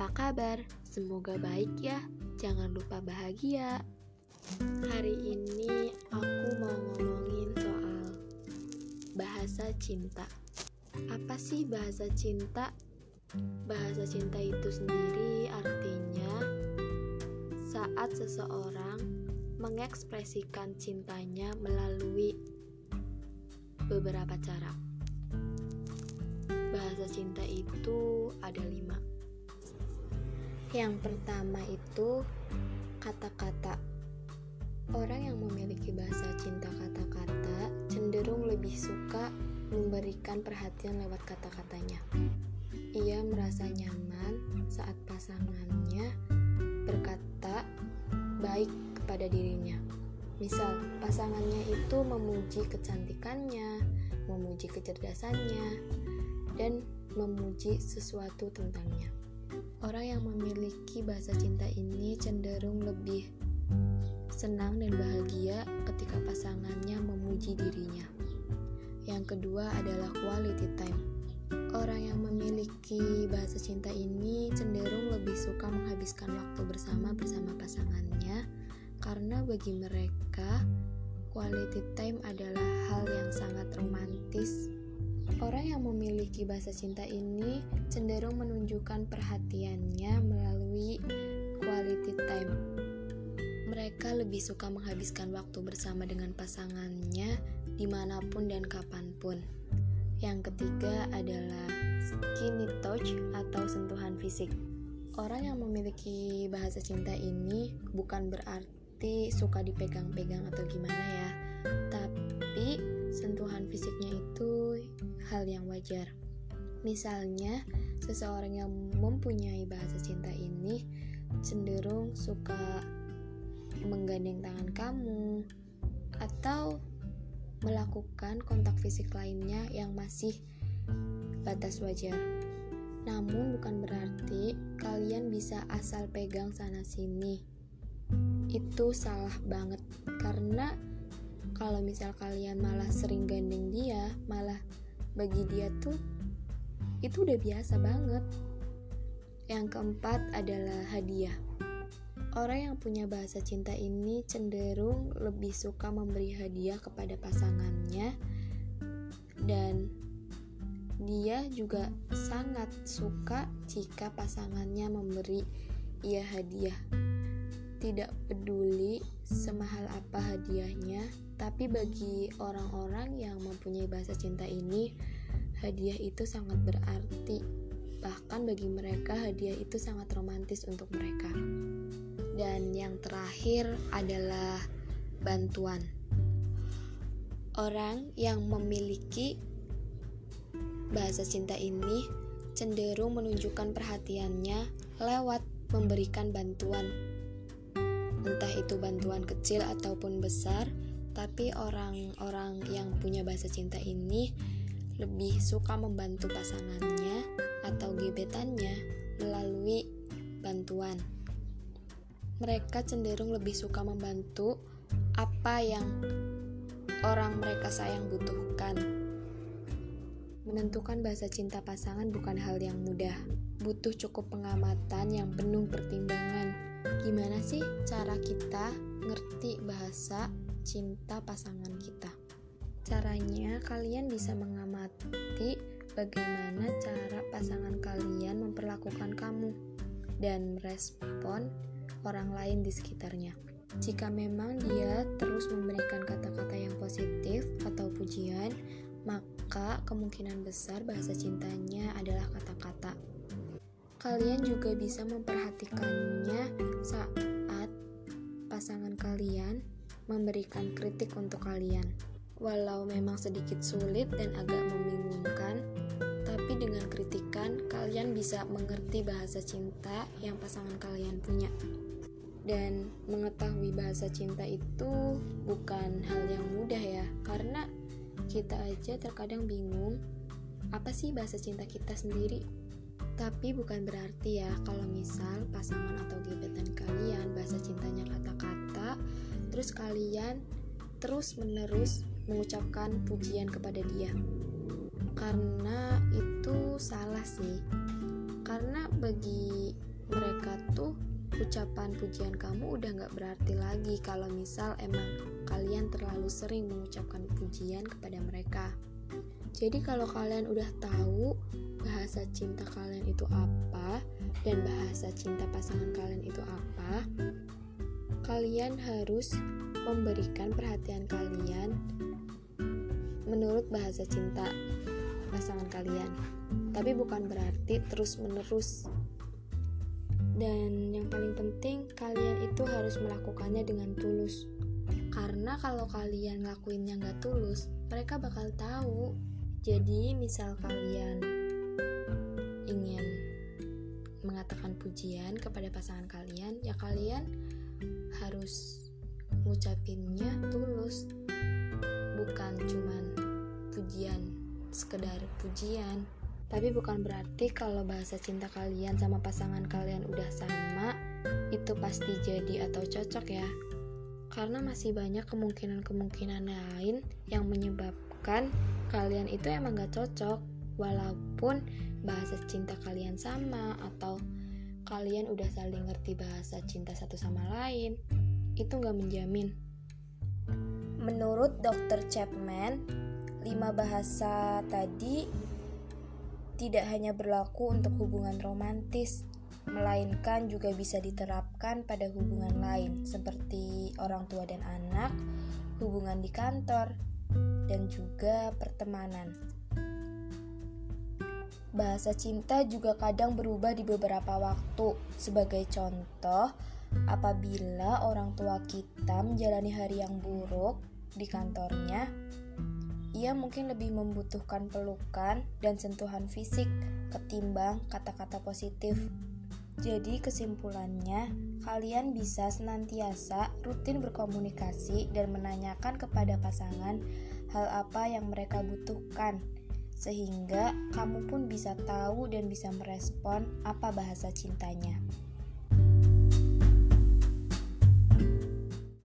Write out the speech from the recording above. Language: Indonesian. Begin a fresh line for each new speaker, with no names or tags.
Apa kabar? Semoga baik ya. Jangan lupa bahagia. Hari ini aku mau ngomongin soal bahasa cinta. Apa sih bahasa cinta? Bahasa cinta itu sendiri artinya saat seseorang mengekspresikan cintanya melalui beberapa cara. Bahasa cinta itu ada lima. Yang pertama itu kata-kata. Orang yang memiliki bahasa cinta kata-kata cenderung lebih suka memberikan perhatian lewat kata-katanya. Ia merasa nyaman saat pasangannya berkata baik kepada dirinya. Misal, pasangannya itu memuji kecantikannya, memuji kecerdasannya, dan memuji sesuatu tentangnya. Orang yang memiliki bahasa cinta ini cenderung lebih senang dan bahagia ketika pasangannya memuji dirinya. Yang kedua adalah quality time. Orang yang memiliki bahasa cinta ini cenderung lebih suka menghabiskan waktu bersama bersama pasangannya karena bagi mereka quality time adalah hal yang sangat romantis Orang yang memiliki bahasa cinta ini cenderung menunjukkan perhatiannya melalui quality time. Mereka lebih suka menghabiskan waktu bersama dengan pasangannya di mana pun dan kapan pun. Yang ketiga adalah skinny touch atau sentuhan fisik. Orang yang memiliki bahasa cinta ini bukan berarti suka dipegang-pegang atau gimana ya, tapi sentuhan fisiknya itu hal yang wajar. Misalnya, seseorang yang mempunyai bahasa cinta ini cenderung suka menggandeng tangan kamu atau melakukan kontak fisik lainnya yang masih batas wajar. Namun bukan berarti kalian bisa asal pegang sana sini. Itu salah banget karena kalau misal kalian malah sering gandeng dia, malah bagi dia tuh itu udah biasa banget. Yang keempat adalah hadiah. Orang yang punya bahasa cinta ini cenderung lebih suka memberi hadiah kepada pasangannya dan dia juga sangat suka jika pasangannya memberi ia hadiah. Tidak peduli semahal apa hadiahnya, tapi bagi orang-orang yang mempunyai bahasa cinta ini, hadiah itu sangat berarti. Bahkan bagi mereka, hadiah itu sangat romantis untuk mereka. Dan yang terakhir adalah bantuan. Orang yang memiliki bahasa cinta ini cenderung menunjukkan perhatiannya lewat memberikan bantuan. Entah itu bantuan kecil ataupun besar, tapi orang-orang yang punya bahasa cinta ini lebih suka membantu pasangannya atau gebetannya melalui bantuan. Mereka cenderung lebih suka membantu apa yang orang mereka sayang butuhkan. Menentukan bahasa cinta pasangan bukan hal yang mudah. Butuh cukup pengamatan yang penuh pertimbangan. Gimana sih cara kita ngerti bahasa cinta pasangan kita. Caranya, kalian bisa mengamati bagaimana cara pasangan kalian memperlakukan kamu dan merespon orang lain di sekitarnya. Jika memang dia terus memberikan kata-kata yang positif atau pujian, maka kemungkinan besar bahasa cintanya adalah kata-kata. Kalian juga bisa memperhatikannya saat pasangan kalian memberikan kritik untuk kalian. Walau memang sedikit sulit dan agak membingungkan, tapi dengan kritikan kalian bisa mengerti bahasa cinta yang pasangan kalian punya. Dan mengetahui bahasa cinta itu bukan hal yang mudah ya, karena kita aja terkadang bingung apa sih bahasa cinta kita sendiri. Tapi bukan berarti ya kalau misal pasangan atau gebetan kalian bahasa cintanya kata-kata terus kalian terus menerus mengucapkan pujian kepada dia karena itu salah sih karena bagi mereka tuh ucapan pujian kamu udah gak berarti lagi kalau misal emang kalian terlalu sering mengucapkan pujian kepada mereka. Jadi kalau kalian udah tahu bahasa cinta kalian itu apa dan bahasa cinta pasangan kalian itu apa, kalian harus memberikan perhatian kalian menurut bahasa cinta pasangan kalian. Tapi bukan berarti terus-menerus. Dan yang paling penting, kalian itu harus melakukannya dengan tulus. Karena kalau kalian ngelakuinnya nggak tulus, mereka bakal tahu jadi, misal kalian ingin mengatakan pujian kepada pasangan kalian, ya kalian harus ngucapinnya tulus, bukan cuman pujian, sekedar pujian. Tapi bukan berarti kalau bahasa cinta kalian sama pasangan kalian udah sama, itu pasti jadi atau cocok ya. Karena masih banyak kemungkinan-kemungkinan lain yang menyebabkan kalian itu emang gak cocok walaupun bahasa cinta kalian sama atau kalian udah saling ngerti bahasa cinta satu sama lain itu gak menjamin
menurut Dr. Chapman lima bahasa tadi tidak hanya berlaku untuk hubungan romantis melainkan juga bisa diterapkan pada hubungan lain seperti orang tua dan anak, hubungan di kantor, dan juga pertemanan. Bahasa cinta juga kadang berubah di beberapa waktu. Sebagai contoh, apabila orang tua kita menjalani hari yang buruk di kantornya, ia mungkin lebih membutuhkan pelukan dan sentuhan fisik ketimbang kata-kata positif. Jadi, kesimpulannya, kalian bisa senantiasa rutin berkomunikasi dan menanyakan kepada pasangan hal apa yang mereka butuhkan, sehingga kamu pun bisa tahu dan bisa merespon apa bahasa cintanya.